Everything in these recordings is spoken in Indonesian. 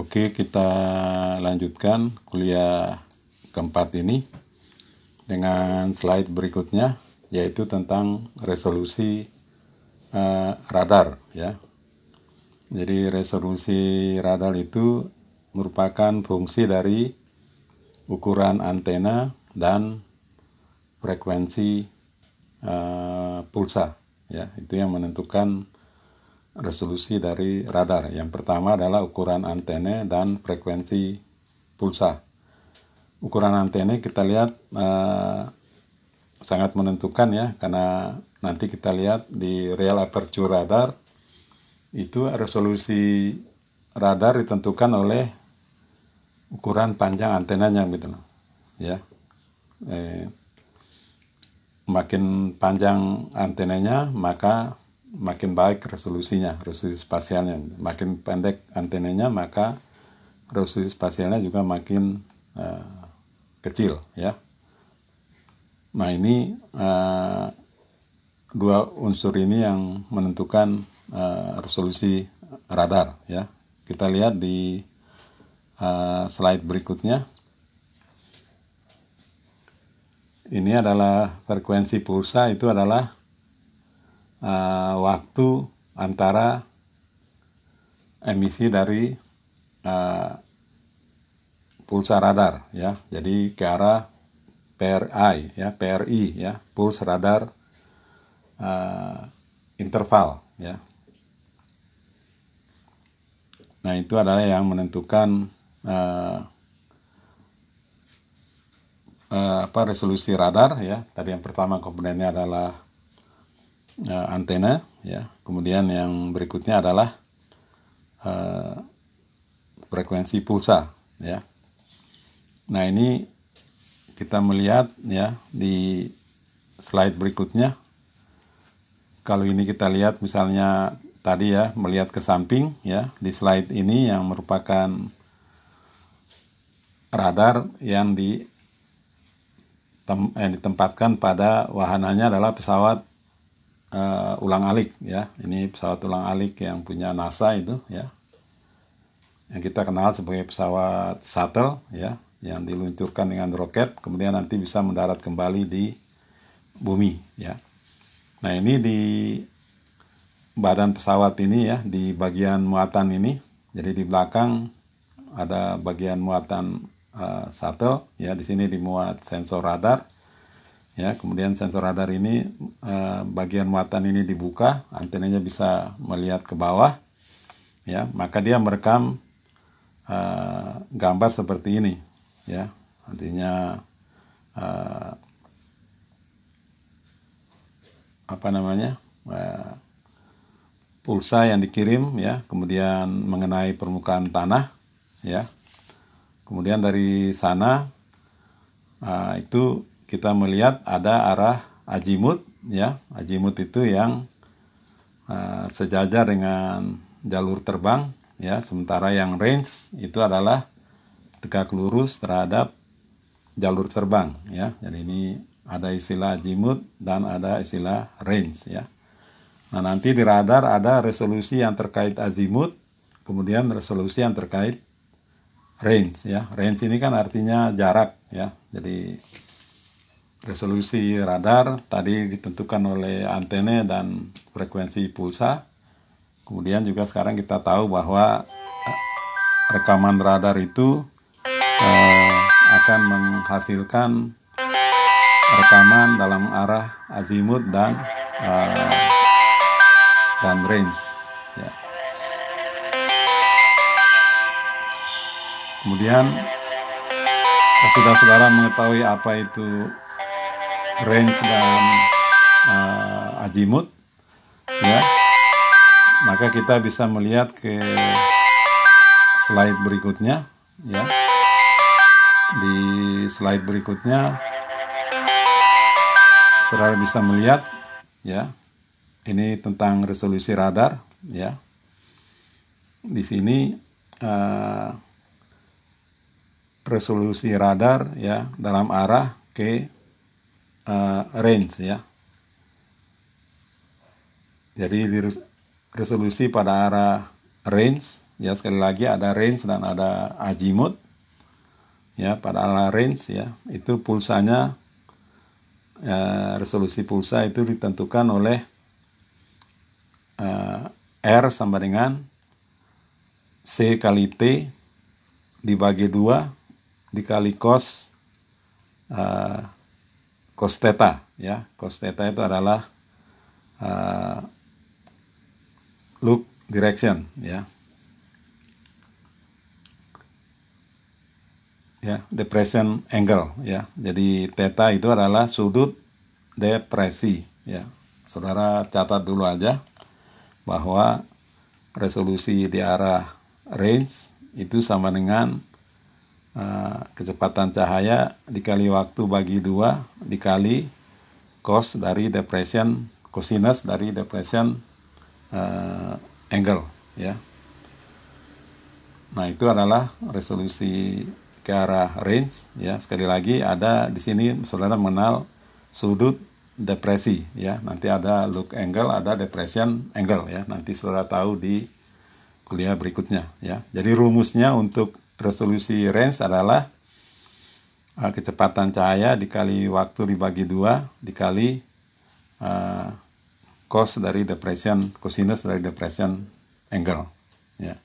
Oke, kita lanjutkan kuliah keempat ini dengan slide berikutnya yaitu tentang resolusi uh, radar ya. Jadi resolusi radar itu merupakan fungsi dari ukuran antena dan frekuensi uh, pulsa ya. Itu yang menentukan resolusi dari radar. Yang pertama adalah ukuran antena dan frekuensi pulsa. Ukuran antena kita lihat uh, sangat menentukan ya karena nanti kita lihat di real aperture radar itu resolusi radar ditentukan oleh ukuran panjang antenanya gitu loh ya eh, makin panjang antenanya maka makin baik resolusinya, resolusi spasialnya. Makin pendek antenanya, maka resolusi spasialnya juga makin uh, kecil, ya. Nah ini uh, dua unsur ini yang menentukan uh, resolusi radar, ya. Kita lihat di uh, slide berikutnya. Ini adalah frekuensi pulsa itu adalah uh, waktu antara emisi dari uh, pulsa radar ya. Jadi ke arah PRI ya PRI ya pulse radar uh, interval ya. Nah itu adalah yang menentukan uh, uh, apa resolusi radar ya. Tadi yang pertama komponennya adalah uh, antena ya. Kemudian yang berikutnya adalah uh, frekuensi pulsa ya. Nah ini kita melihat ya di slide berikutnya. Kalau ini kita lihat misalnya tadi ya melihat ke samping ya di slide ini yang merupakan radar yang di yang ditempatkan pada wahananya adalah pesawat uh, ulang alik ya. Ini pesawat ulang alik yang punya NASA itu ya. Yang kita kenal sebagai pesawat shuttle ya, yang diluncurkan dengan roket kemudian nanti bisa mendarat kembali di bumi ya. Nah, ini di badan pesawat ini ya, di bagian muatan ini. Jadi di belakang ada bagian muatan uh, shuttle ya, di sini dimuat sensor radar ya kemudian sensor radar ini eh, bagian muatan ini dibuka antenanya bisa melihat ke bawah. Ya maka dia merekam eh, gambar seperti ini. Ya artinya eh, apa namanya pulsa yang dikirim ya kemudian mengenai permukaan tanah ya. Kemudian dari sana itu kita melihat ada arah azimut ya. Azimut itu yang uh, sejajar dengan jalur terbang ya. Sementara yang range itu adalah tegak lurus terhadap jalur terbang ya. Jadi ini ada istilah azimut dan ada istilah range ya. Nah nanti di radar ada resolusi yang terkait azimut kemudian resolusi yang terkait range ya. Range ini kan artinya jarak ya. Jadi resolusi radar tadi ditentukan oleh antena dan frekuensi pulsa. Kemudian juga sekarang kita tahu bahwa eh, rekaman radar itu eh, akan menghasilkan rekaman dalam arah azimut dan eh, dan range. Ya. Kemudian sudah saudara mengetahui apa itu range dan uh, azimut ya. Maka kita bisa melihat ke slide berikutnya ya. Di slide berikutnya saudara bisa melihat ya. Ini tentang resolusi radar ya. Di sini uh, resolusi radar ya dalam arah ke uh, range ya. Jadi di resolusi pada arah range ya sekali lagi ada range dan ada azimut ya pada ala range ya itu pulsanya ya, resolusi pulsa itu ditentukan oleh uh, R sama dengan C kali T dibagi dua dikali cos uh, cos theta ya. Cos theta itu adalah uh, loop direction ya. Ya depression angle ya. Jadi theta itu adalah sudut depresi ya. Saudara catat dulu aja bahwa resolusi di arah range itu sama dengan uh, kecepatan cahaya dikali waktu bagi dua dikali cos dari depression cosinus dari depression uh, angle ya. Nah itu adalah resolusi ke arah range ya. Sekali lagi ada di sini saudara mengenal sudut depresi ya. Nanti ada look angle ada depression angle ya. Nanti saudara tahu di kuliah berikutnya ya. Jadi rumusnya untuk resolusi range adalah uh, kecepatan cahaya dikali waktu dibagi dua dikali uh, cos dari depression cosinus dari depression angle ya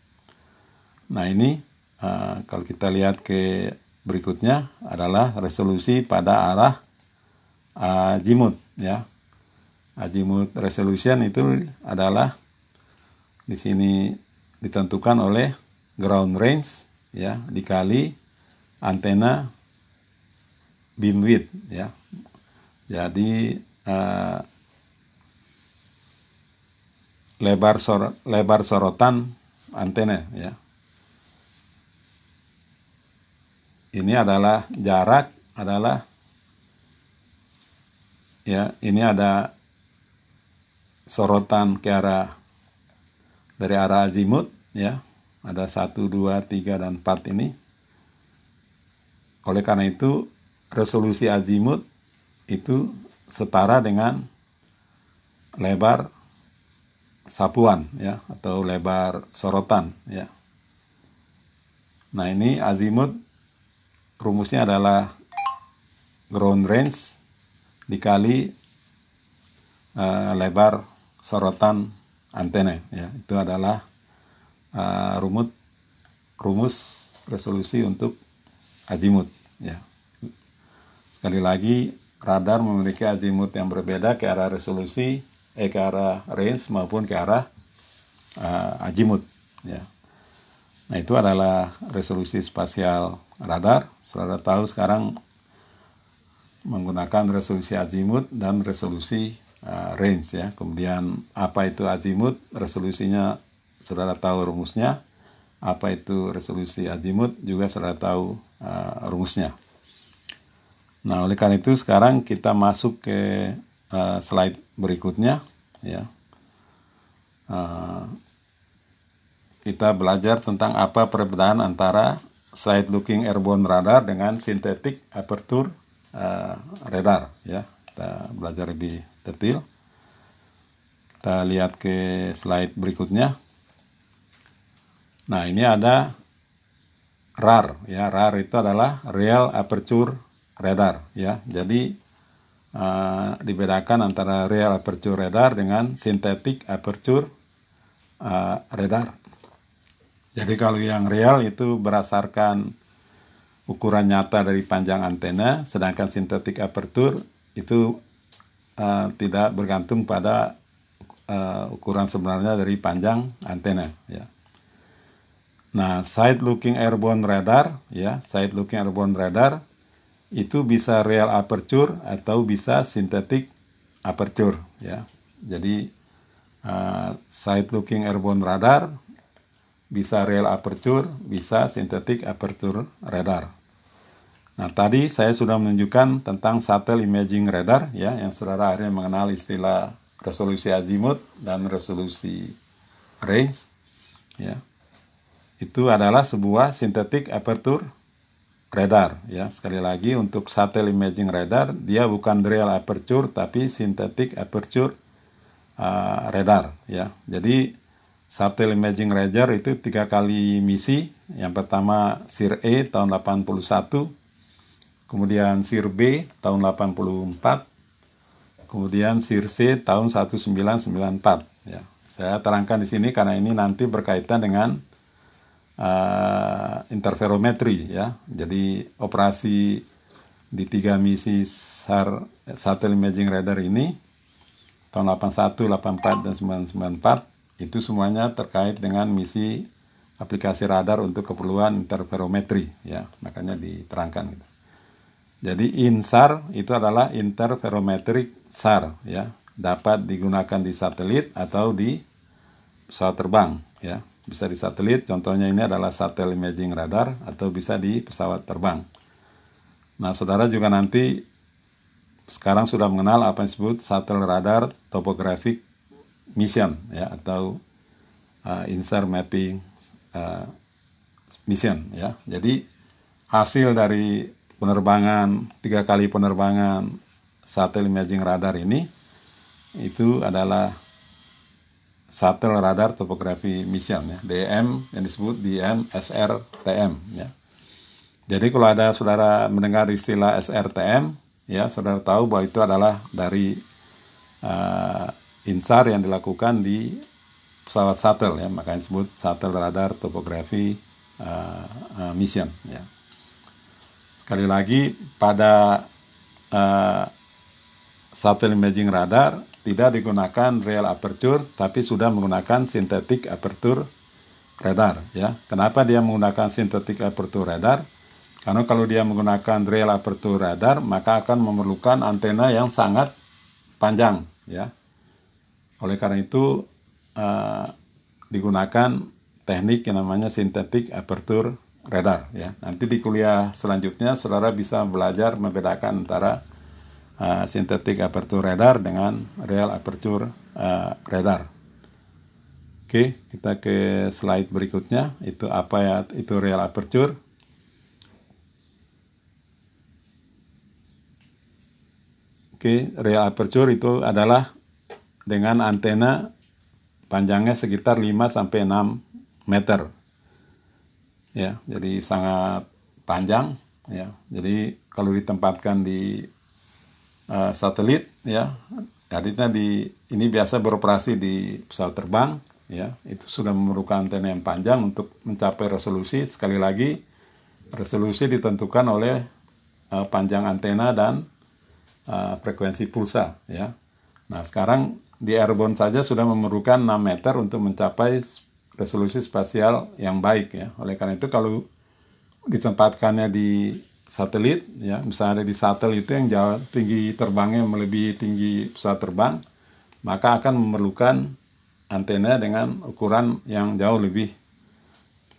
nah ini Uh, kalau kita lihat ke berikutnya adalah resolusi pada arah azimut ya. Azimut resolution itu adalah di sini ditentukan oleh ground range ya dikali antena beam width ya. Jadi uh, lebar sor lebar sorotan antena ya ini adalah jarak adalah ya ini ada sorotan ke arah dari arah azimut ya ada satu dua tiga dan empat ini. Oleh karena itu resolusi azimut itu setara dengan lebar sapuan ya atau lebar sorotan ya. Nah ini azimut rumusnya adalah ground range dikali uh, lebar sorotan antena ya. Itu adalah uh, rumut rumus resolusi untuk azimut ya sekali lagi radar memiliki azimut yang berbeda ke arah resolusi eh ke arah range maupun ke arah uh, azimut ya nah itu adalah resolusi spasial radar. Saudara tahu sekarang menggunakan resolusi azimut dan resolusi uh, range ya. Kemudian apa itu azimut? Resolusinya saudara tahu rumusnya. Apa itu resolusi azimut? Juga saudara tahu uh, rumusnya. Nah, oleh karena itu sekarang kita masuk ke uh, slide berikutnya ya. Uh, kita belajar tentang apa perbedaan antara side looking airborne radar dengan synthetic aperture uh, radar ya kita belajar lebih detail kita lihat ke slide berikutnya nah ini ada RAR ya RAR itu adalah real aperture radar ya jadi uh, dibedakan antara real aperture radar dengan synthetic aperture uh, radar jadi kalau yang real itu berdasarkan ukuran nyata dari panjang antena, sedangkan sintetik aperture itu uh, tidak bergantung pada uh, ukuran sebenarnya dari panjang antena. Ya. Nah, side looking airborne radar, ya, side looking airborne radar itu bisa real aperture atau bisa sintetik aperture, ya. Jadi uh, side looking airborne radar bisa real aperture, bisa synthetic aperture radar. Nah, tadi saya sudah menunjukkan tentang shuttle imaging radar ya yang saudara akhirnya mengenal istilah resolusi azimut dan resolusi range ya. Itu adalah sebuah synthetic aperture radar ya. Sekali lagi untuk shuttle imaging radar dia bukan real aperture tapi synthetic aperture uh, radar ya. Jadi Satellite Imaging Radar itu tiga kali misi. Yang pertama SIR E tahun 81, kemudian SIR B tahun 84, kemudian SIR C tahun 1994. Ya, saya terangkan di sini karena ini nanti berkaitan dengan uh, interferometri ya. Jadi operasi di tiga misi SAR Satellite Imaging Radar ini tahun 81, 84, dan 994 itu semuanya terkait dengan misi aplikasi radar untuk keperluan interferometri ya makanya diterangkan gitu. Jadi INSAR itu adalah interferometric SAR ya dapat digunakan di satelit atau di pesawat terbang ya bisa di satelit contohnya ini adalah satellite imaging radar atau bisa di pesawat terbang. Nah saudara juga nanti sekarang sudah mengenal apa yang disebut satellite radar topographic mission ya atau uh, insert mapping uh, mission ya. Jadi hasil dari penerbangan tiga kali penerbangan satelit imaging radar ini itu adalah satelit radar topografi mission ya. DM yang disebut DM SRTM ya. Jadi kalau ada saudara mendengar istilah SRTM ya saudara tahu bahwa itu adalah dari uh, insar yang dilakukan di pesawat shuttle ya. Makanya disebut shuttle radar topografi uh, uh, mission ya. Sekali lagi pada uh, shuttle imaging radar tidak digunakan real aperture tapi sudah menggunakan synthetic aperture radar ya. Kenapa dia menggunakan synthetic aperture radar? Karena kalau dia menggunakan real aperture radar maka akan memerlukan antena yang sangat panjang ya. Oleh karena itu uh, digunakan teknik yang namanya sintetik aperture radar ya. Nanti di kuliah selanjutnya saudara bisa belajar membedakan antara uh, sintetik aperture radar dengan real aperture uh, radar. Oke, kita ke slide berikutnya. Itu apa ya? Itu real aperture. Oke, real aperture itu adalah dengan antena panjangnya sekitar 5 sampai 6 meter. Ya, jadi sangat panjang ya. Jadi kalau ditempatkan di uh, satelit ya, artinya di ini biasa beroperasi di pesawat terbang ya. Itu sudah memerlukan antena yang panjang untuk mencapai resolusi sekali lagi resolusi ditentukan oleh uh, panjang antena dan uh, frekuensi pulsa ya. Nah, sekarang di airborne saja sudah memerlukan 6 meter untuk mencapai resolusi spasial yang baik ya. Oleh karena itu kalau ditempatkannya di satelit ya, misalnya di satelit itu yang jauh tinggi terbangnya melebihi tinggi pesawat terbang, maka akan memerlukan antena dengan ukuran yang jauh lebih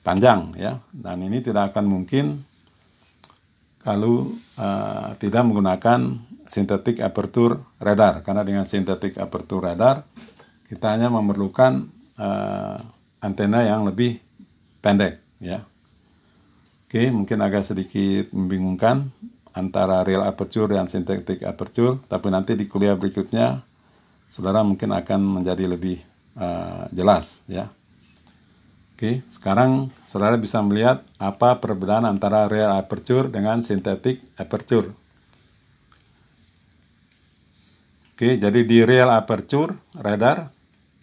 panjang ya. Dan ini tidak akan mungkin kalau uh, tidak menggunakan synthetic aperture radar karena dengan synthetic aperture radar kita hanya memerlukan uh, antena yang lebih pendek ya. Oke, mungkin agak sedikit membingungkan antara real aperture dan synthetic aperture, tapi nanti di kuliah berikutnya saudara mungkin akan menjadi lebih uh, jelas ya. Oke, sekarang saudara bisa melihat apa perbedaan antara real aperture dengan synthetic aperture. Oke, jadi di real aperture radar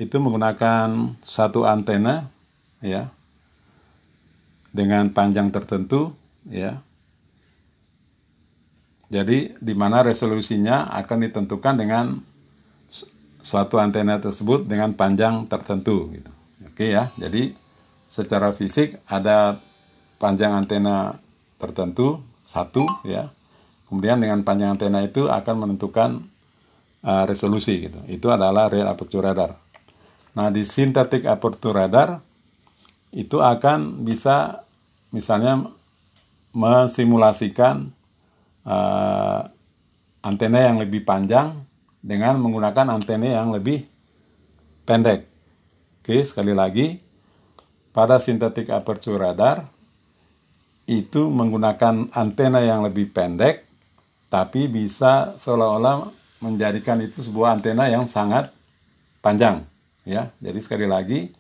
itu menggunakan satu antena ya dengan panjang tertentu ya. Jadi di mana resolusinya akan ditentukan dengan suatu antena tersebut dengan panjang tertentu gitu. Oke ya. Jadi secara fisik ada panjang antena tertentu satu ya. Kemudian dengan panjang antena itu akan menentukan uh, resolusi gitu. Itu adalah real aperture radar. Nah, di synthetic aperture radar itu akan bisa misalnya mensimulasikan uh, antena yang lebih panjang dengan menggunakan antena yang lebih pendek. Oke, sekali lagi pada synthetic aperture radar itu menggunakan antena yang lebih pendek tapi bisa seolah-olah menjadikan itu sebuah antena yang sangat panjang ya. Jadi sekali lagi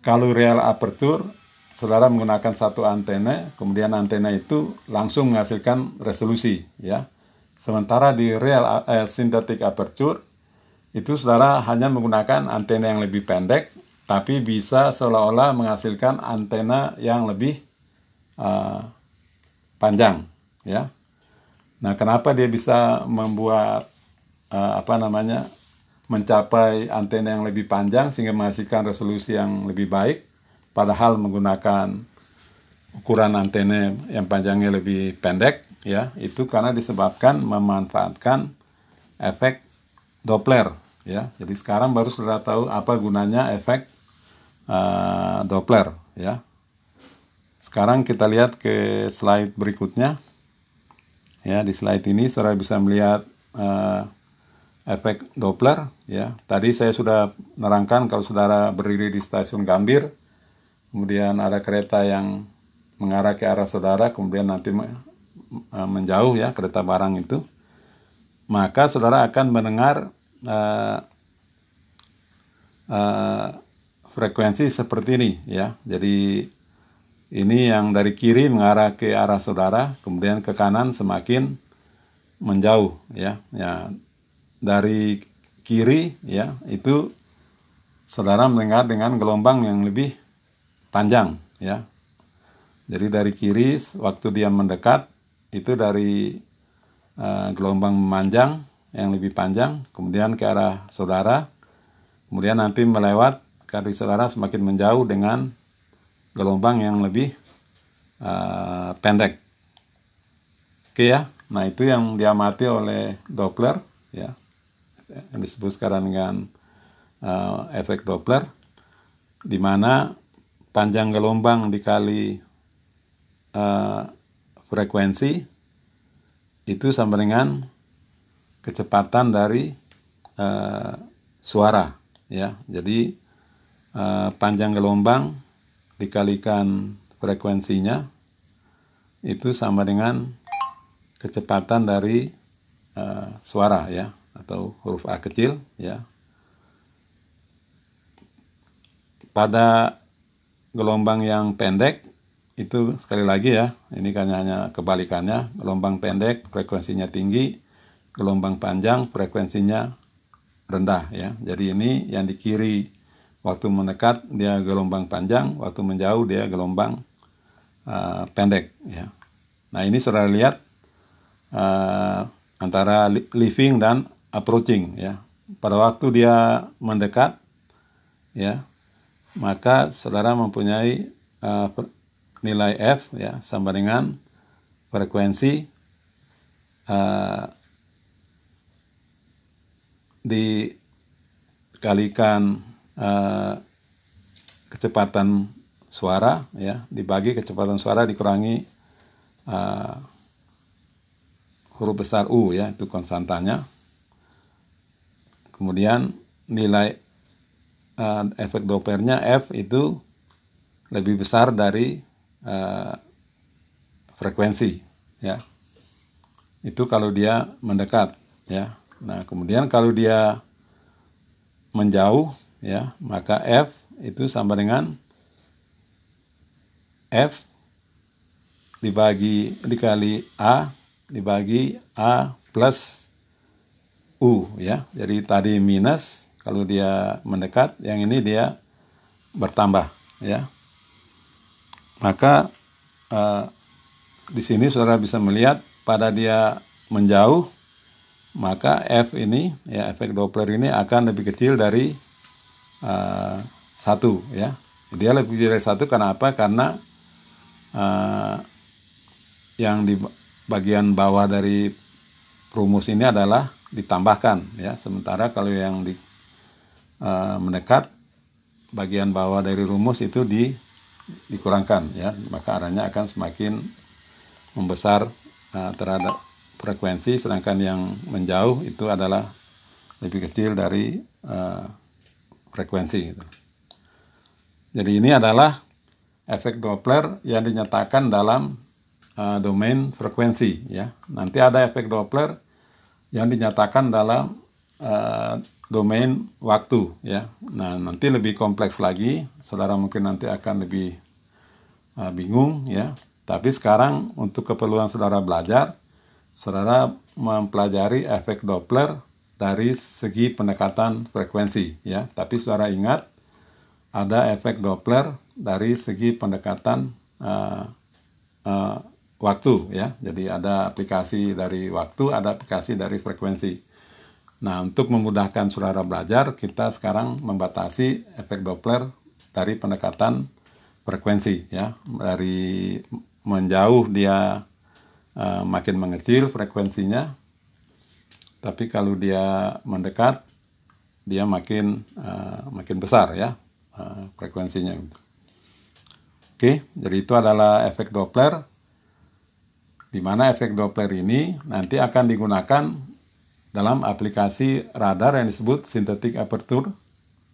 kalau real aperture saudara menggunakan satu antena, kemudian antena itu langsung menghasilkan resolusi, ya. Sementara di real eh, synthetic aperture itu saudara hanya menggunakan antena yang lebih pendek, tapi bisa seolah-olah menghasilkan antena yang lebih uh, panjang, ya. Nah, kenapa dia bisa membuat uh, apa namanya mencapai antena yang lebih panjang sehingga menghasilkan resolusi yang lebih baik? padahal menggunakan ukuran antena yang panjangnya lebih pendek ya. Itu karena disebabkan memanfaatkan efek Doppler ya. Jadi sekarang baru sudah tahu apa gunanya efek uh, Doppler ya. Sekarang kita lihat ke slide berikutnya. Ya di slide ini saudara bisa melihat uh, efek Doppler ya tadi saya sudah nerangkan kalau saudara berdiri di stasiun Gambir kemudian ada kereta yang mengarah ke arah saudara, kemudian nanti eh, menjauh ya kereta barang itu, maka saudara akan mendengar uh, uh, frekuensi seperti ini ya. Jadi ini yang dari kiri mengarah ke arah saudara, kemudian ke kanan semakin menjauh ya. Ya dari kiri ya itu saudara mendengar dengan gelombang yang lebih panjang ya. Jadi dari kiri waktu dia mendekat itu dari uh, gelombang memanjang yang lebih panjang, kemudian ke arah saudara, kemudian nanti melewat ke arah saudara semakin menjauh dengan gelombang yang lebih uh, pendek. Oke ya, nah itu yang diamati oleh Doppler ya, yang disebut sekarang dengan uh, efek Doppler, di mana panjang gelombang dikali uh, frekuensi itu sama dengan kecepatan dari uh, suara ya. Jadi uh, panjang gelombang dikalikan frekuensinya itu sama dengan kecepatan dari uh, suara ya atau huruf A kecil ya pada gelombang yang pendek itu sekali lagi ya, ini kan hanya kebalikannya, gelombang pendek frekuensinya tinggi, gelombang panjang frekuensinya rendah ya. Jadi ini yang di kiri waktu mendekat dia gelombang panjang, waktu menjauh dia gelombang uh, pendek ya. Nah ini saudara lihat uh, antara living dan approaching ya. Pada waktu dia mendekat ya maka saudara mempunyai uh, nilai F ya sama dengan frekuensi uh, dikalikan uh, kecepatan suara ya dibagi kecepatan suara dikurangi uh, huruf besar U ya itu konstantanya kemudian nilai uh, efek Dopplernya F itu lebih besar dari uh, frekuensi ya. Itu kalau dia mendekat ya. Nah kemudian kalau dia menjauh ya maka F itu sama dengan F dibagi dikali A dibagi A plus U ya jadi tadi minus kalau dia mendekat, yang ini dia bertambah, ya. Maka uh, di sini saudara bisa melihat pada dia menjauh, maka F ini, ya efek Doppler ini akan lebih kecil dari uh, satu, ya. Dia lebih kecil dari satu karena apa? Karena uh, yang di bagian bawah dari rumus ini adalah ditambahkan ya sementara kalau yang di uh, mendekat bagian bawah dari rumus itu di dikurangkan ya maka arahnya akan semakin membesar uh, terhadap frekuensi sedangkan yang menjauh itu adalah lebih kecil dari uh, frekuensi gitu. Jadi ini adalah efek Doppler yang dinyatakan dalam uh, domain frekuensi ya. Nanti ada efek Doppler yang dinyatakan dalam uh, domain waktu ya. Nah, nanti lebih kompleks lagi, saudara mungkin nanti akan lebih uh, bingung ya. Tapi sekarang untuk keperluan saudara belajar, saudara mempelajari efek Doppler dari segi pendekatan frekuensi ya. Tapi saudara ingat ada efek Doppler dari segi pendekatan uh, uh, waktu ya. Jadi ada aplikasi dari waktu, ada aplikasi dari frekuensi. Nah, untuk memudahkan saudara belajar, kita sekarang membatasi efek Doppler dari pendekatan frekuensi ya. Dari menjauh dia uh, makin mengecil frekuensinya. Tapi kalau dia mendekat dia makin uh, makin besar ya uh, frekuensinya. Oke, jadi itu adalah efek Doppler di mana efek Doppler ini nanti akan digunakan dalam aplikasi radar yang disebut synthetic aperture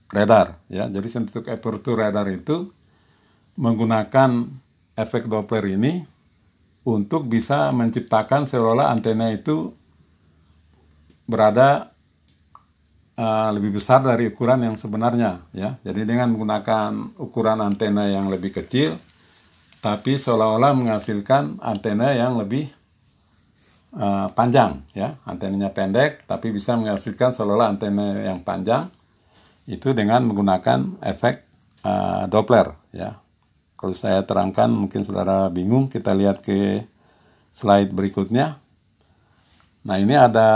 radar ya. Jadi synthetic aperture radar itu menggunakan efek Doppler ini untuk bisa menciptakan seolah-olah antena itu berada uh, lebih besar dari ukuran yang sebenarnya ya. Jadi dengan menggunakan ukuran antena yang lebih kecil tapi seolah-olah menghasilkan antena yang lebih uh, panjang ya. Antenanya pendek tapi bisa menghasilkan seolah-olah antena yang panjang. Itu dengan menggunakan efek uh, Doppler ya. Kalau saya terangkan mungkin saudara bingung kita lihat ke slide berikutnya. Nah ini ada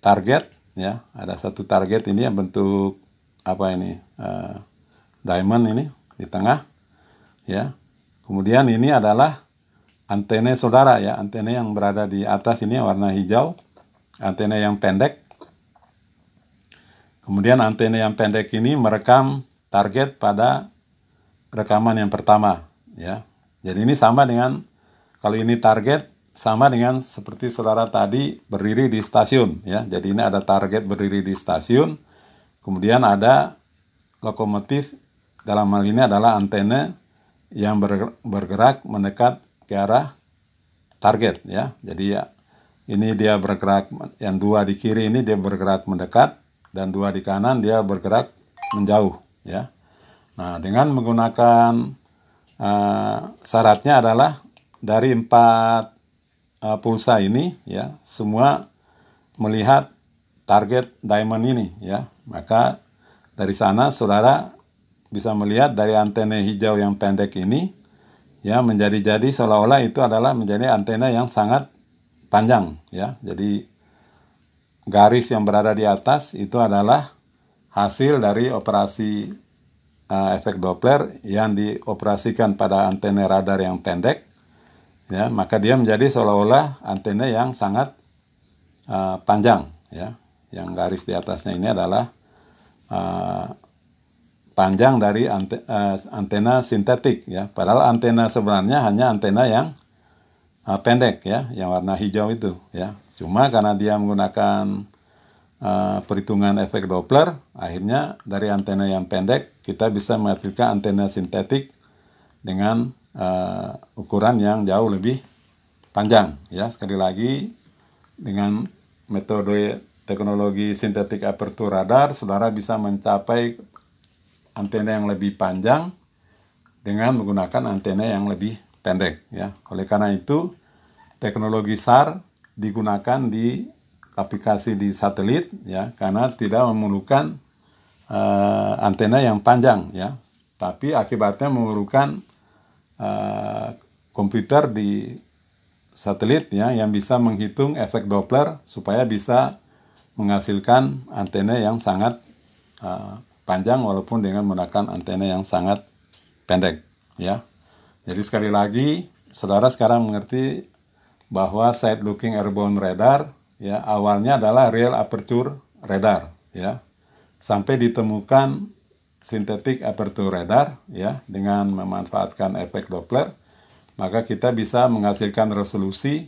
target ya. Ada satu target ini yang bentuk apa ini uh, diamond ini di tengah ya kemudian ini adalah antena saudara ya, antena yang berada di atas ini warna hijau, antena yang pendek. Kemudian antena yang pendek ini merekam target pada rekaman yang pertama ya. Jadi ini sama dengan kalau ini target sama dengan seperti saudara tadi berdiri di stasiun ya. Jadi ini ada target berdiri di stasiun. Kemudian ada lokomotif dalam hal ini adalah antena yang bergerak mendekat ke arah target ya. Jadi ya ini dia bergerak yang dua di kiri ini dia bergerak mendekat dan dua di kanan dia bergerak menjauh ya. Nah, dengan menggunakan uh, syaratnya adalah dari empat uh, pulsa ini ya, semua melihat target diamond ini ya. Maka dari sana saudara bisa melihat dari antena hijau yang pendek ini ya menjadi-jadi seolah-olah itu adalah menjadi antena yang sangat panjang ya. Jadi garis yang berada di atas itu adalah hasil dari operasi uh, efek Doppler yang dioperasikan pada antena radar yang pendek ya, maka dia menjadi seolah-olah antena yang sangat uh, panjang ya. Yang garis di atasnya ini adalah uh, panjang dari ante, uh, antena sintetik ya. Padahal antena sebenarnya hanya antena yang uh, pendek ya, yang warna hijau itu ya. Cuma karena dia menggunakan uh, perhitungan efek Doppler, akhirnya dari antena yang pendek kita bisa menghasilkan antena sintetik dengan uh, ukuran yang jauh lebih panjang ya. Sekali lagi dengan metode teknologi sintetik aperture radar, saudara bisa mencapai antena yang lebih panjang dengan menggunakan antena yang lebih pendek ya. Oleh karena itu teknologi SAR digunakan di aplikasi di satelit ya karena tidak memerlukan uh, antena yang panjang ya. Tapi akibatnya memerlukan uh, komputer di satelit ya yang bisa menghitung efek Doppler supaya bisa menghasilkan antena yang sangat uh, panjang walaupun dengan menggunakan antena yang sangat pendek ya. Jadi sekali lagi saudara sekarang mengerti bahwa side looking airborne radar ya awalnya adalah real aperture radar ya. Sampai ditemukan synthetic aperture radar ya dengan memanfaatkan efek Doppler maka kita bisa menghasilkan resolusi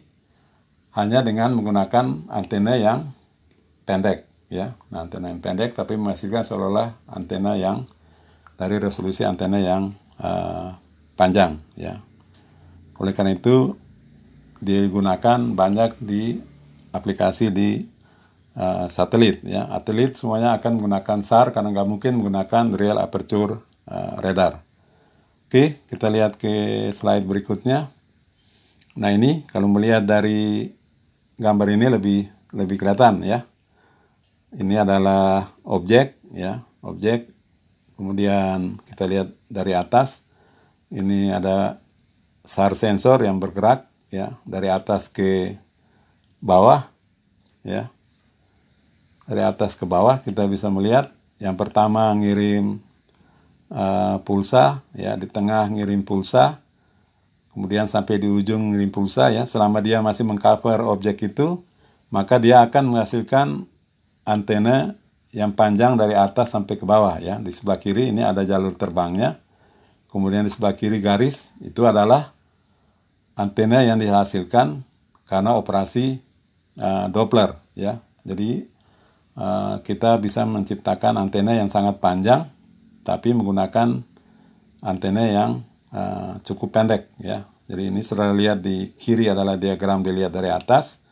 hanya dengan menggunakan antena yang pendek ya nah, antena yang pendek tapi menghasilkan seolah-olah antena yang dari resolusi antena yang uh, panjang ya oleh karena itu digunakan banyak di aplikasi di uh, satelit ya. Satelit semuanya akan menggunakan SAR karena nggak mungkin menggunakan real aperture uh, radar. Oke, kita lihat ke slide berikutnya. Nah ini kalau melihat dari gambar ini lebih lebih kelihatan ya. Ini adalah objek ya, objek. Kemudian kita lihat dari atas. Ini ada SAR sensor yang bergerak ya dari atas ke bawah ya. Dari atas ke bawah kita bisa melihat yang pertama ngirim uh, pulsa ya di tengah ngirim pulsa kemudian sampai di ujung ngirim pulsa ya selama dia masih mengcover objek itu maka dia akan menghasilkan antena yang panjang dari atas sampai ke bawah ya. Di sebelah kiri ini ada jalur terbangnya kemudian di sebelah kiri garis itu adalah antena yang dihasilkan karena operasi uh, Doppler ya. Jadi uh, kita bisa menciptakan antena yang sangat panjang tapi menggunakan antena yang uh, cukup pendek ya. Jadi ini saudara lihat di kiri adalah diagram dilihat dari atas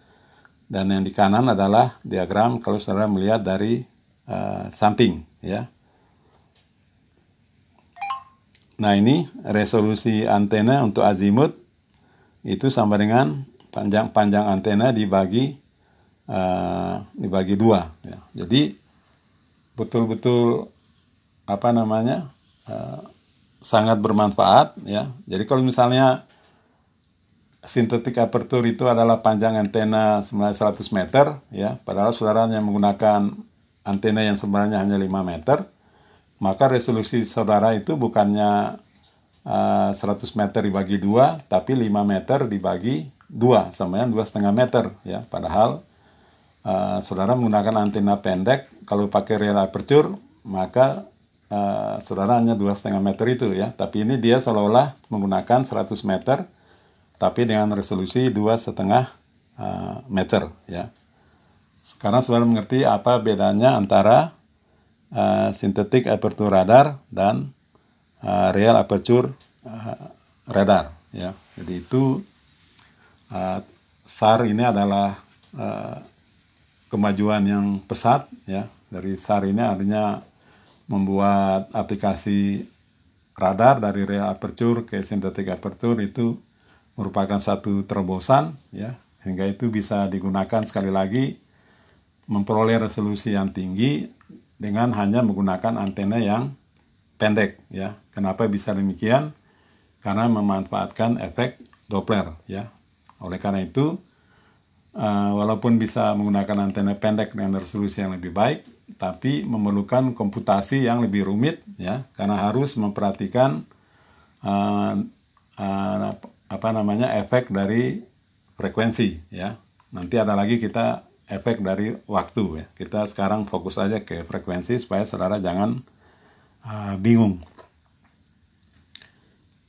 dan yang di kanan adalah diagram kalau saudara melihat dari uh, samping ya. Nah ini resolusi antena untuk azimut itu sama dengan panjang panjang antena dibagi uh, dibagi dua. Ya. Jadi betul-betul apa namanya uh, sangat bermanfaat ya. Jadi kalau misalnya sintetik aperture itu adalah panjang antena sebenarnya 100 meter ya, padahal saudara yang menggunakan antena yang sebenarnya hanya 5 meter, maka resolusi saudara itu bukannya uh, eh, 100 meter dibagi dua, tapi 5 meter dibagi dua, sama yang dua setengah meter ya. Padahal uh, saudara menggunakan antena pendek, kalau pakai real aperture maka uh, saudara hanya dua setengah meter itu ya tapi ini dia seolah-olah menggunakan 100 meter tapi dengan resolusi dua setengah uh, meter ya. Sekarang saudara mengerti apa bedanya antara uh, synthetic aperture radar dan uh, real aperture uh, radar ya. Jadi itu uh, SAR ini adalah uh, kemajuan yang pesat ya. Dari SAR ini artinya membuat aplikasi radar dari real aperture ke synthetic aperture itu merupakan satu terobosan ya hingga itu bisa digunakan sekali lagi memperoleh resolusi yang tinggi dengan hanya menggunakan antena yang pendek ya. Kenapa bisa demikian? Karena memanfaatkan efek Doppler ya. Oleh karena itu uh, walaupun bisa menggunakan antena pendek dengan resolusi yang lebih baik, tapi memerlukan komputasi yang lebih rumit ya karena harus memperhatikan uh, uh, apa namanya efek dari frekuensi ya. Nanti ada lagi kita efek dari waktu ya. Kita sekarang fokus aja ke frekuensi supaya saudara jangan uh, bingung.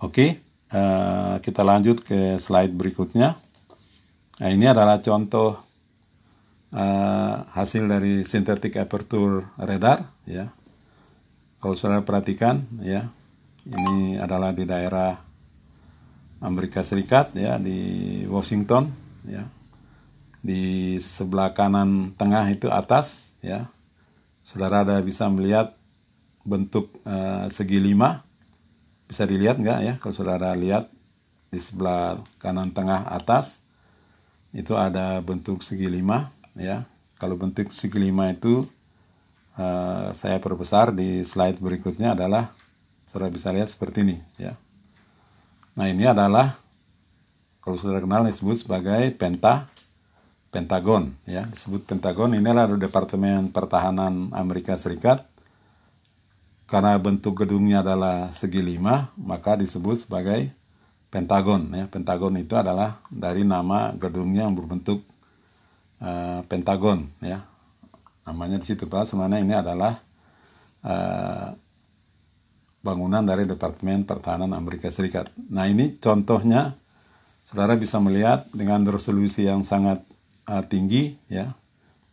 Oke uh, kita lanjut ke slide berikutnya. Nah ini adalah contoh uh, hasil dari synthetic aperture radar ya. Kalau saudara perhatikan ya, ini adalah di daerah Amerika Serikat ya di Washington ya. Di sebelah kanan tengah itu atas ya. Saudara ada bisa melihat bentuk uh, segi lima bisa dilihat nggak ya kalau saudara lihat di sebelah kanan tengah atas itu ada bentuk segi lima ya kalau bentuk segi lima itu uh, saya perbesar di slide berikutnya adalah saudara bisa lihat seperti ini ya nah ini adalah kalau saudara kenal disebut sebagai penta Pentagon ya. Disebut Pentagon ini adalah Departemen Pertahanan Amerika Serikat. Karena bentuk gedungnya adalah segi lima maka disebut sebagai Pentagon ya. Pentagon itu adalah dari nama gedungnya yang berbentuk uh, Pentagon ya. Namanya di situ pak. Sebenarnya ini adalah uh, bangunan dari Departemen Pertahanan Amerika Serikat. Nah ini contohnya saudara bisa melihat dengan resolusi yang sangat uh, tinggi ya.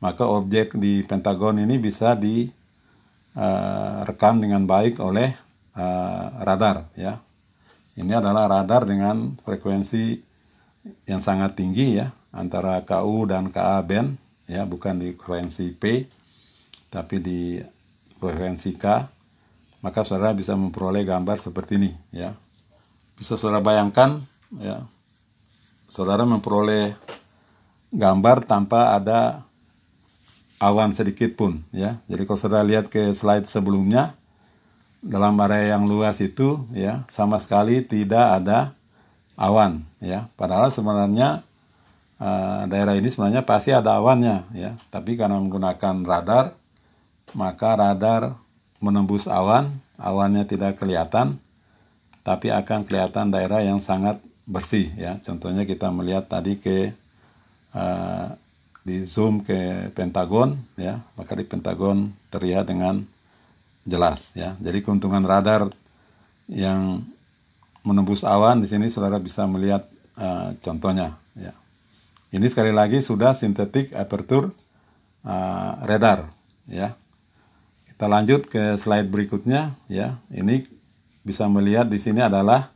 Maka objek di Pentagon ini bisa direkam uh, dengan baik oleh uh, radar ya. Ini adalah radar dengan frekuensi yang sangat tinggi ya antara KU dan KA band ya. Bukan di frekuensi P tapi di frekuensi K maka saudara bisa memperoleh gambar seperti ini ya. Bisa saudara bayangkan ya. Saudara memperoleh gambar tanpa ada awan sedikit pun ya. Jadi kalau saudara lihat ke slide sebelumnya dalam area yang luas itu ya sama sekali tidak ada awan ya. Padahal sebenarnya uh, daerah ini sebenarnya pasti ada awannya ya. Tapi karena menggunakan radar maka radar menembus awan awannya tidak kelihatan tapi akan kelihatan daerah yang sangat bersih ya contohnya kita melihat tadi ke uh, di zoom ke Pentagon ya maka di Pentagon terlihat dengan jelas ya. Jadi keuntungan radar yang menembus awan di sini saudara bisa melihat uh, contohnya ya. Ini sekali lagi sudah sintetik aperture uh, radar ya. Kita lanjut ke slide berikutnya ya. Ini bisa melihat di sini adalah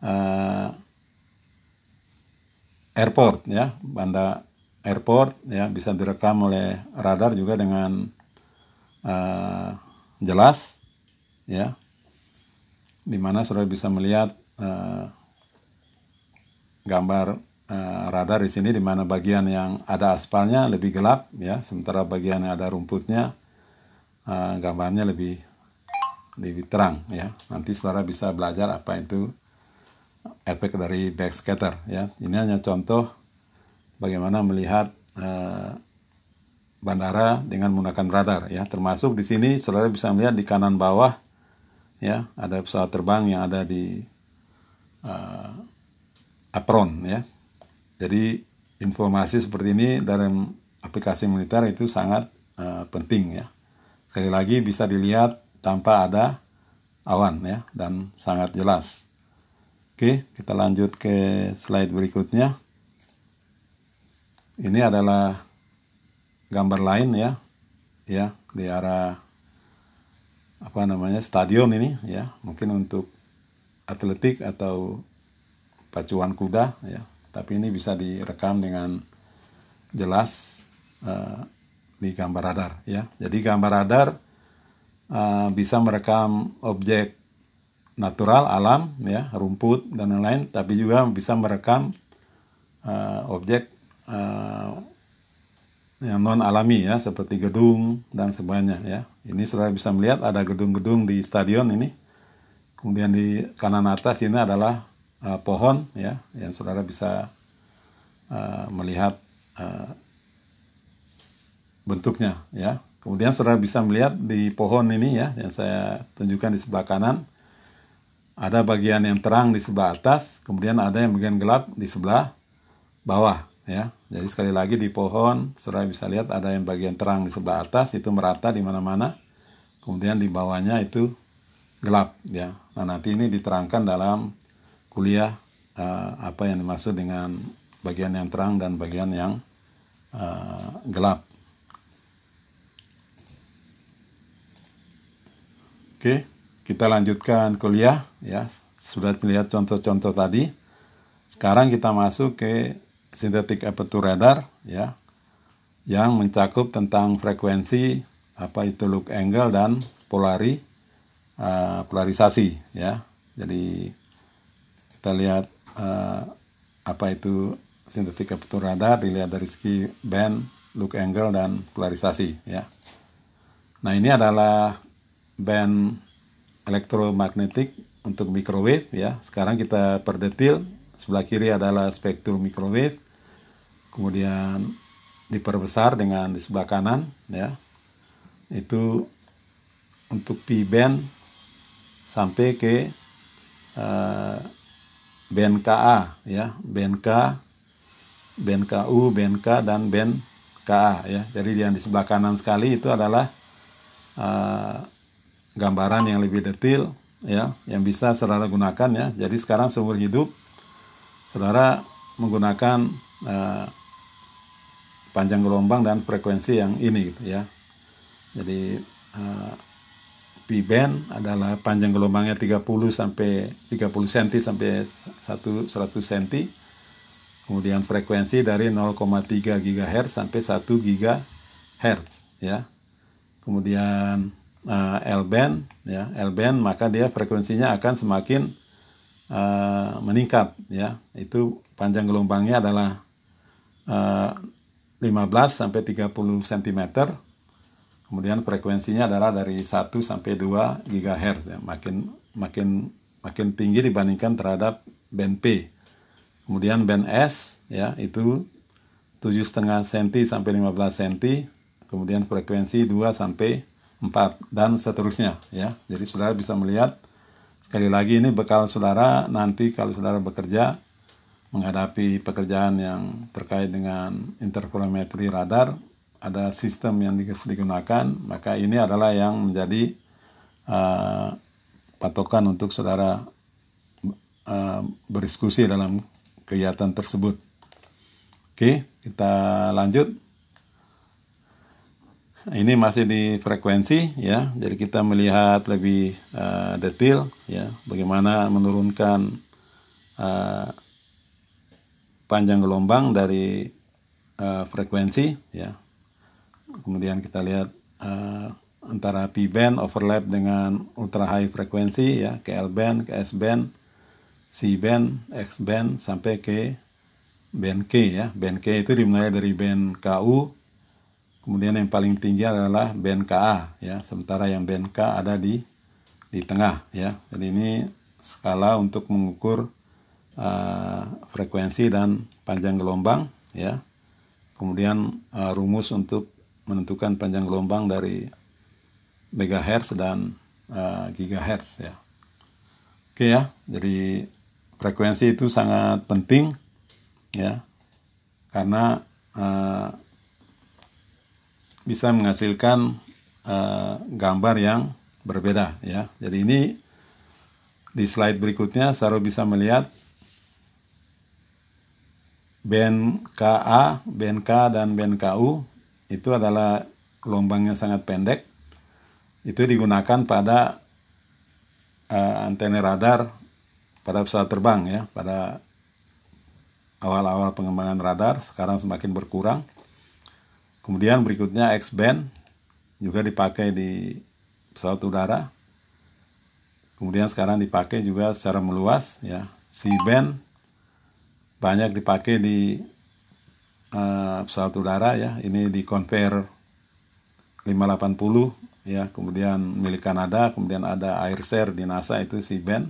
uh, airport ya, banda airport ya bisa direkam oleh radar juga dengan uh, jelas ya. Di mana saudara bisa melihat uh, gambar uh, radar di sini di mana bagian yang ada aspalnya lebih gelap ya. Sementara bagian yang ada rumputnya uh, gambarnya lebih lebih terang ya. Nanti saudara bisa belajar apa itu efek dari backscatter ya. Ini hanya contoh bagaimana melihat uh, bandara dengan menggunakan radar ya. Termasuk di sini saudara bisa melihat di kanan bawah ya ada pesawat terbang yang ada di uh, apron ya. Jadi informasi seperti ini dalam aplikasi militer itu sangat uh, penting ya sekali lagi bisa dilihat tanpa ada awan ya dan sangat jelas. Oke kita lanjut ke slide berikutnya. Ini adalah gambar lain ya ya di arah apa namanya stadion ini ya. Mungkin untuk atletik atau pacuan kuda ya. Tapi ini bisa direkam dengan jelas uh, di gambar radar ya jadi gambar radar uh, bisa merekam objek natural alam ya rumput dan lain-lain tapi juga bisa merekam uh, objek uh, yang non alami ya seperti gedung dan sebagainya ya. Ini saudara bisa melihat ada gedung-gedung di stadion ini. Kemudian di kanan atas ini adalah uh, pohon ya yang saudara bisa uh, melihat uh, bentuknya ya. Kemudian saudara bisa melihat di pohon ini ya yang saya tunjukkan di sebelah kanan ada bagian yang terang di sebelah atas, kemudian ada yang bagian gelap di sebelah bawah ya. Jadi sekali lagi di pohon, saudara bisa lihat ada yang bagian terang di sebelah atas itu merata di mana-mana. Kemudian di bawahnya itu gelap ya. Nah, nanti ini diterangkan dalam kuliah uh, apa yang dimaksud dengan bagian yang terang dan bagian yang uh, gelap. Oke, kita lanjutkan kuliah ya. Sudah lihat contoh-contoh tadi. Sekarang kita masuk ke sintetik aperture radar ya yang mencakup tentang frekuensi apa itu look angle dan polari uh, polarisasi ya jadi kita lihat uh, apa itu sintetik aperture radar dilihat dari segi band look angle dan polarisasi ya nah ini adalah band elektromagnetik untuk microwave ya. Sekarang kita perdetil sebelah kiri adalah spektrum microwave. Kemudian diperbesar dengan di sebelah kanan ya. Itu untuk P band sampai ke uh, band KA ya. Band K band KU band K dan band KA ya. Jadi yang di sebelah kanan sekali itu adalah uh, gambaran yang lebih detail ya yang bisa saudara gunakan ya jadi sekarang seumur hidup saudara menggunakan uh, panjang gelombang dan frekuensi yang ini gitu ya. Jadi uh, P band adalah panjang gelombangnya 30 sampai 30 cm sampai 1 100 cm. Kemudian frekuensi dari 0,3 GHz sampai 1 GHz ya. Kemudian uh, L band ya, L band maka dia frekuensinya akan semakin uh, meningkat ya. Itu panjang gelombangnya adalah uh, 15 sampai 30 cm. Kemudian frekuensinya adalah dari 1 sampai 2 GHz ya. Makin makin makin tinggi dibandingkan terhadap band P. Kemudian band S ya itu 7,5 cm sampai 15 cm. Kemudian frekuensi 2 sampai 4 dan seterusnya ya. Jadi saudara bisa melihat sekali lagi ini bekal saudara nanti kalau saudara bekerja menghadapi pekerjaan yang terkait dengan interferometri radar ada sistem yang digunakan maka ini adalah yang menjadi uh, patokan untuk saudara uh, berdiskusi dalam kegiatan tersebut. Oke, kita lanjut. Ini masih di frekuensi ya, jadi kita melihat lebih uh, detail ya, bagaimana menurunkan uh, panjang gelombang dari uh, frekuensi ya. Kemudian kita lihat uh, antara P band overlap dengan ultra high frekuensi ya, ke L band, ke S band, C band, X band sampai ke band K ya. Band K itu dimulai dari band KU, kemudian yang paling tinggi adalah band KA ya. Sementara yang band K ada di di tengah ya. Jadi ini skala untuk mengukur uh, frekuensi dan panjang gelombang ya. Kemudian uh, rumus untuk menentukan panjang gelombang dari megahertz dan uh, gigahertz ya. Oke ya, jadi frekuensi itu sangat penting ya karena uh, bisa menghasilkan uh, gambar yang berbeda ya. Jadi ini di slide berikutnya Saro bisa melihat band KA, band K dan band KU itu adalah gelombangnya sangat pendek. Itu digunakan pada uh, antena radar pada pesawat terbang ya. Pada awal-awal pengembangan radar sekarang semakin berkurang kemudian berikutnya X band juga dipakai di pesawat udara. Kemudian sekarang dipakai juga secara meluas ya. C band banyak dipakai di uh, pesawat udara ya. Ini di conver 580 ya. Kemudian milik Kanada kemudian ada Air Share di NASA itu C band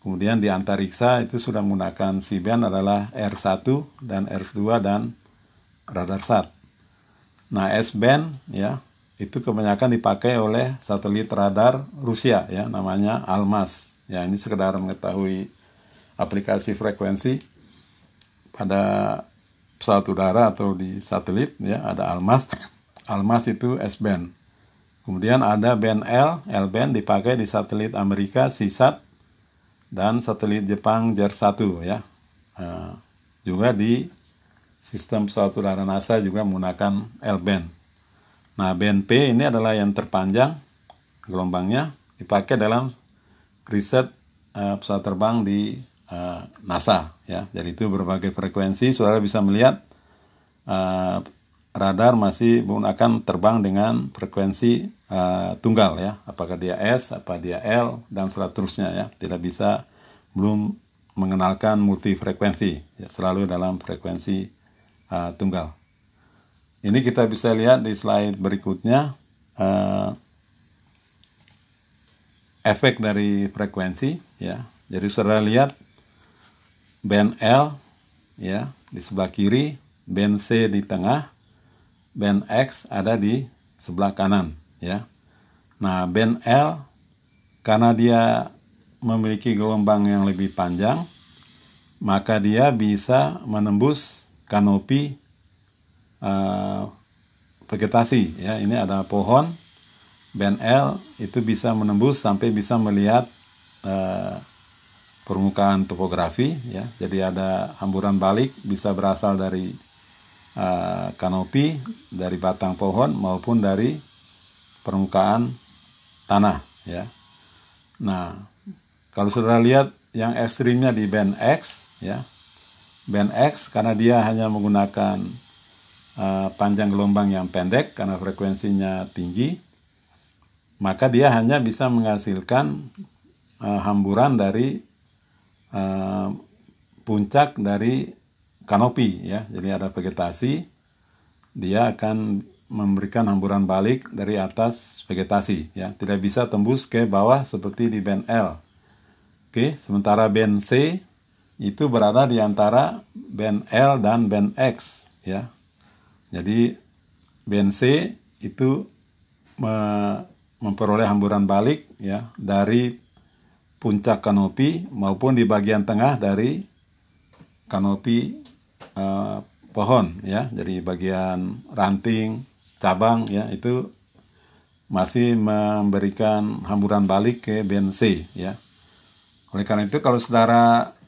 Kemudian di antariksa itu sudah menggunakan C-band adalah R1 dan R2 dan radar SAT. Nah, S-band ya, itu kebanyakan dipakai oleh satelit radar Rusia ya, namanya Almas. Ya, ini sekedar mengetahui aplikasi frekuensi pada pesawat udara atau di satelit ya, ada Almas. Almas itu S-band. Kemudian ada band L, L-band dipakai di satelit Amerika CSAT dan satelit Jepang JAR-1 ya. Uh, juga di sistem pesawat udara NASA juga menggunakan L-band. Nah, BNP ini adalah yang terpanjang gelombangnya dipakai dalam riset uh, pesawat terbang di uh, NASA ya. Jadi itu berbagai frekuensi saudara bisa melihat uh, radar masih menggunakan terbang dengan frekuensi uh, tunggal ya, apakah dia S, apa dia L dan seterusnya ya, tidak bisa belum mengenalkan multi frekuensi, ya, selalu dalam frekuensi uh, tunggal. Ini kita bisa lihat di slide berikutnya uh, efek dari frekuensi ya. Jadi saudara lihat band L ya di sebelah kiri, band C di tengah, band X ada di sebelah kanan ya. Nah, band L karena dia memiliki gelombang yang lebih panjang, maka dia bisa menembus kanopi uh, vegetasi ya. Ini ada pohon band L itu bisa menembus sampai bisa melihat uh, permukaan topografi ya. Jadi ada hamburan balik bisa berasal dari uh, kanopi dari batang pohon maupun dari permukaan tanah ya. Nah, kalau saudara lihat yang ekstrimnya di band X ya. Band X karena dia hanya menggunakan uh, panjang gelombang yang pendek karena frekuensinya tinggi, maka dia hanya bisa menghasilkan uh, hamburan dari uh, puncak dari kanopi ya. Jadi ada vegetasi, dia akan memberikan hamburan balik dari atas vegetasi ya tidak bisa tembus ke bawah seperti di band L oke sementara band C itu berada di antara band L dan band X ya jadi band C itu me memperoleh hamburan balik ya dari puncak kanopi maupun di bagian tengah dari kanopi uh, pohon ya jadi bagian ranting cabang ya itu masih memberikan hamburan balik ke BNC ya. Oleh karena itu kalau saudara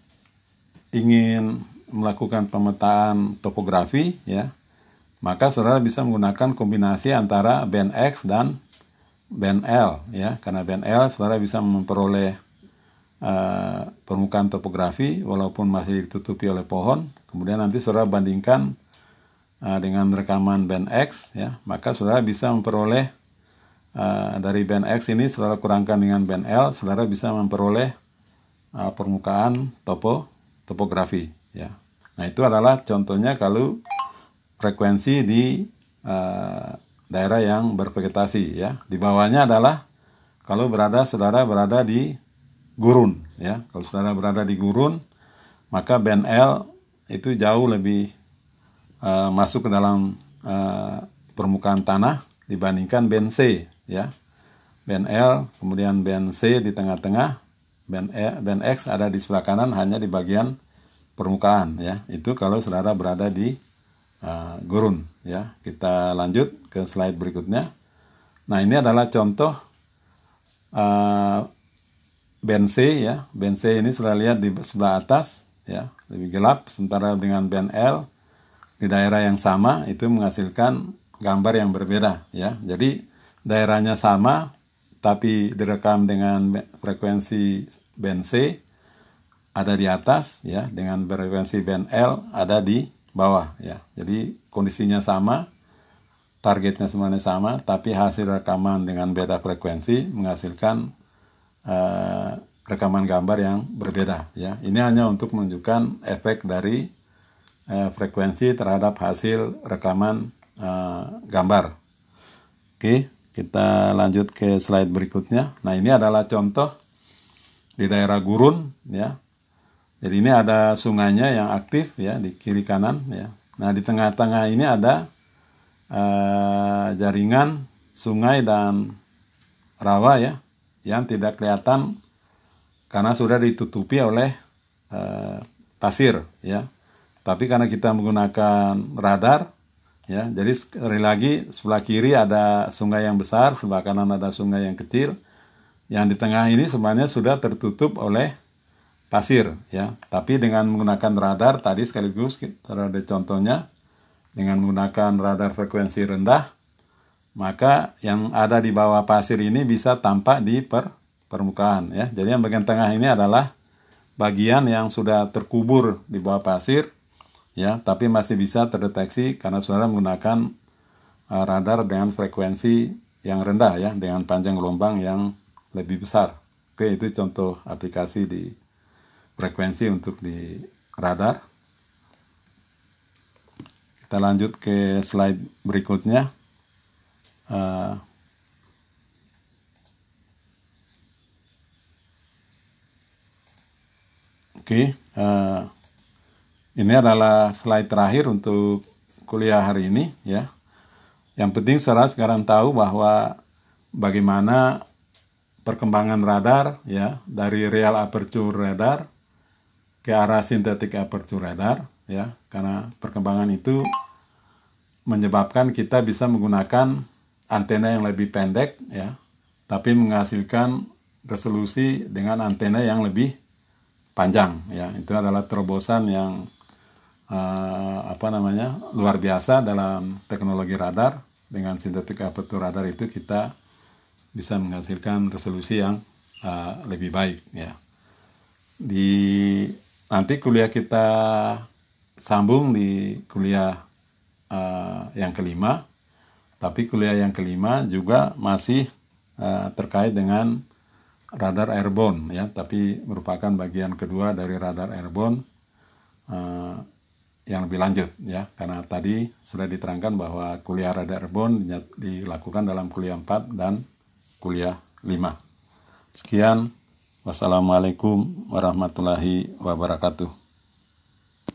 ingin melakukan pemetaan topografi ya, maka saudara bisa menggunakan kombinasi antara band X dan band L ya. Karena band L saudara bisa memperoleh uh, permukaan topografi walaupun masih ditutupi oleh pohon. Kemudian nanti saudara bandingkan uh, dengan rekaman band X ya maka saudara bisa memperoleh uh, dari band X ini saudara kurangkan dengan band L saudara bisa memperoleh uh, permukaan topo topografi ya. Nah itu adalah contohnya kalau frekuensi di uh, daerah yang bervegetasi ya. Di bawahnya adalah kalau berada saudara berada di gurun ya. Kalau saudara berada di gurun maka band L itu jauh lebih uh, masuk ke dalam uh, permukaan tanah dibandingkan band C ya. Band L kemudian band C di tengah-tengah band E band X ada di sebelah kanan hanya di bagian permukaan ya. Itu kalau saudara berada di uh, gurun ya. Kita lanjut ke slide berikutnya. Nah ini adalah contoh uh, band C ya. Band C ini sudah lihat di sebelah atas ya. Lebih gelap sementara dengan band L di daerah yang sama itu menghasilkan gambar yang berbeda ya. Jadi daerahnya sama tapi direkam dengan frekuensi band C ada di atas ya dengan frekuensi band L ada di bawah ya. Jadi kondisinya sama, targetnya semuanya sama, tapi hasil rekaman dengan beda frekuensi menghasilkan uh, rekaman gambar yang berbeda ya. Ini hanya untuk menunjukkan efek dari eh, frekuensi terhadap hasil rekaman eh, gambar. Oke, kita lanjut ke slide berikutnya. Nah, ini adalah contoh di daerah gurun ya. Jadi ini ada sungainya yang aktif ya di kiri kanan ya. Nah, di tengah-tengah ini ada eh, jaringan sungai dan rawa ya yang tidak kelihatan karena sudah ditutupi oleh eh, pasir ya. Tapi karena kita menggunakan radar, ya, jadi sekali lagi sebelah kiri ada sungai yang besar, sebelah kanan ada sungai yang kecil. Yang di tengah ini sebenarnya sudah tertutup oleh pasir, ya. Tapi dengan menggunakan radar tadi sekaligus kita ada contohnya dengan menggunakan radar frekuensi rendah, maka yang ada di bawah pasir ini bisa tampak di per permukaan, ya. Jadi yang bagian tengah ini adalah bagian yang sudah terkubur di bawah pasir ya tapi masih bisa terdeteksi karena saudara menggunakan uh, radar dengan frekuensi yang rendah ya dengan panjang gelombang yang lebih besar. Oke itu contoh aplikasi di frekuensi untuk di radar. Kita lanjut ke slide berikutnya. Uh, oke okay, uh, ini adalah slide terakhir untuk kuliah hari ini ya. Yang penting saudara sekarang tahu bahwa bagaimana perkembangan radar ya dari real aperture radar ke arah synthetic aperture radar ya karena perkembangan itu menyebabkan kita bisa menggunakan antena yang lebih pendek ya tapi menghasilkan resolusi dengan antena yang lebih panjang ya. Itu adalah terobosan yang uh, apa namanya luar biasa dalam teknologi radar. Dengan sintetik aperture radar itu kita bisa menghasilkan resolusi yang uh, lebih baik ya. Di nanti kuliah kita sambung di kuliah uh, yang kelima, tapi kuliah yang kelima juga masih uh, terkait dengan radar airborne ya, tapi merupakan bagian kedua dari radar airborne uh, yang lebih lanjut ya, karena tadi sudah diterangkan bahwa kuliah radar airborne dilakukan dalam kuliah 4 dan kuliah 5. Sekian, wassalamualaikum warahmatullahi wabarakatuh.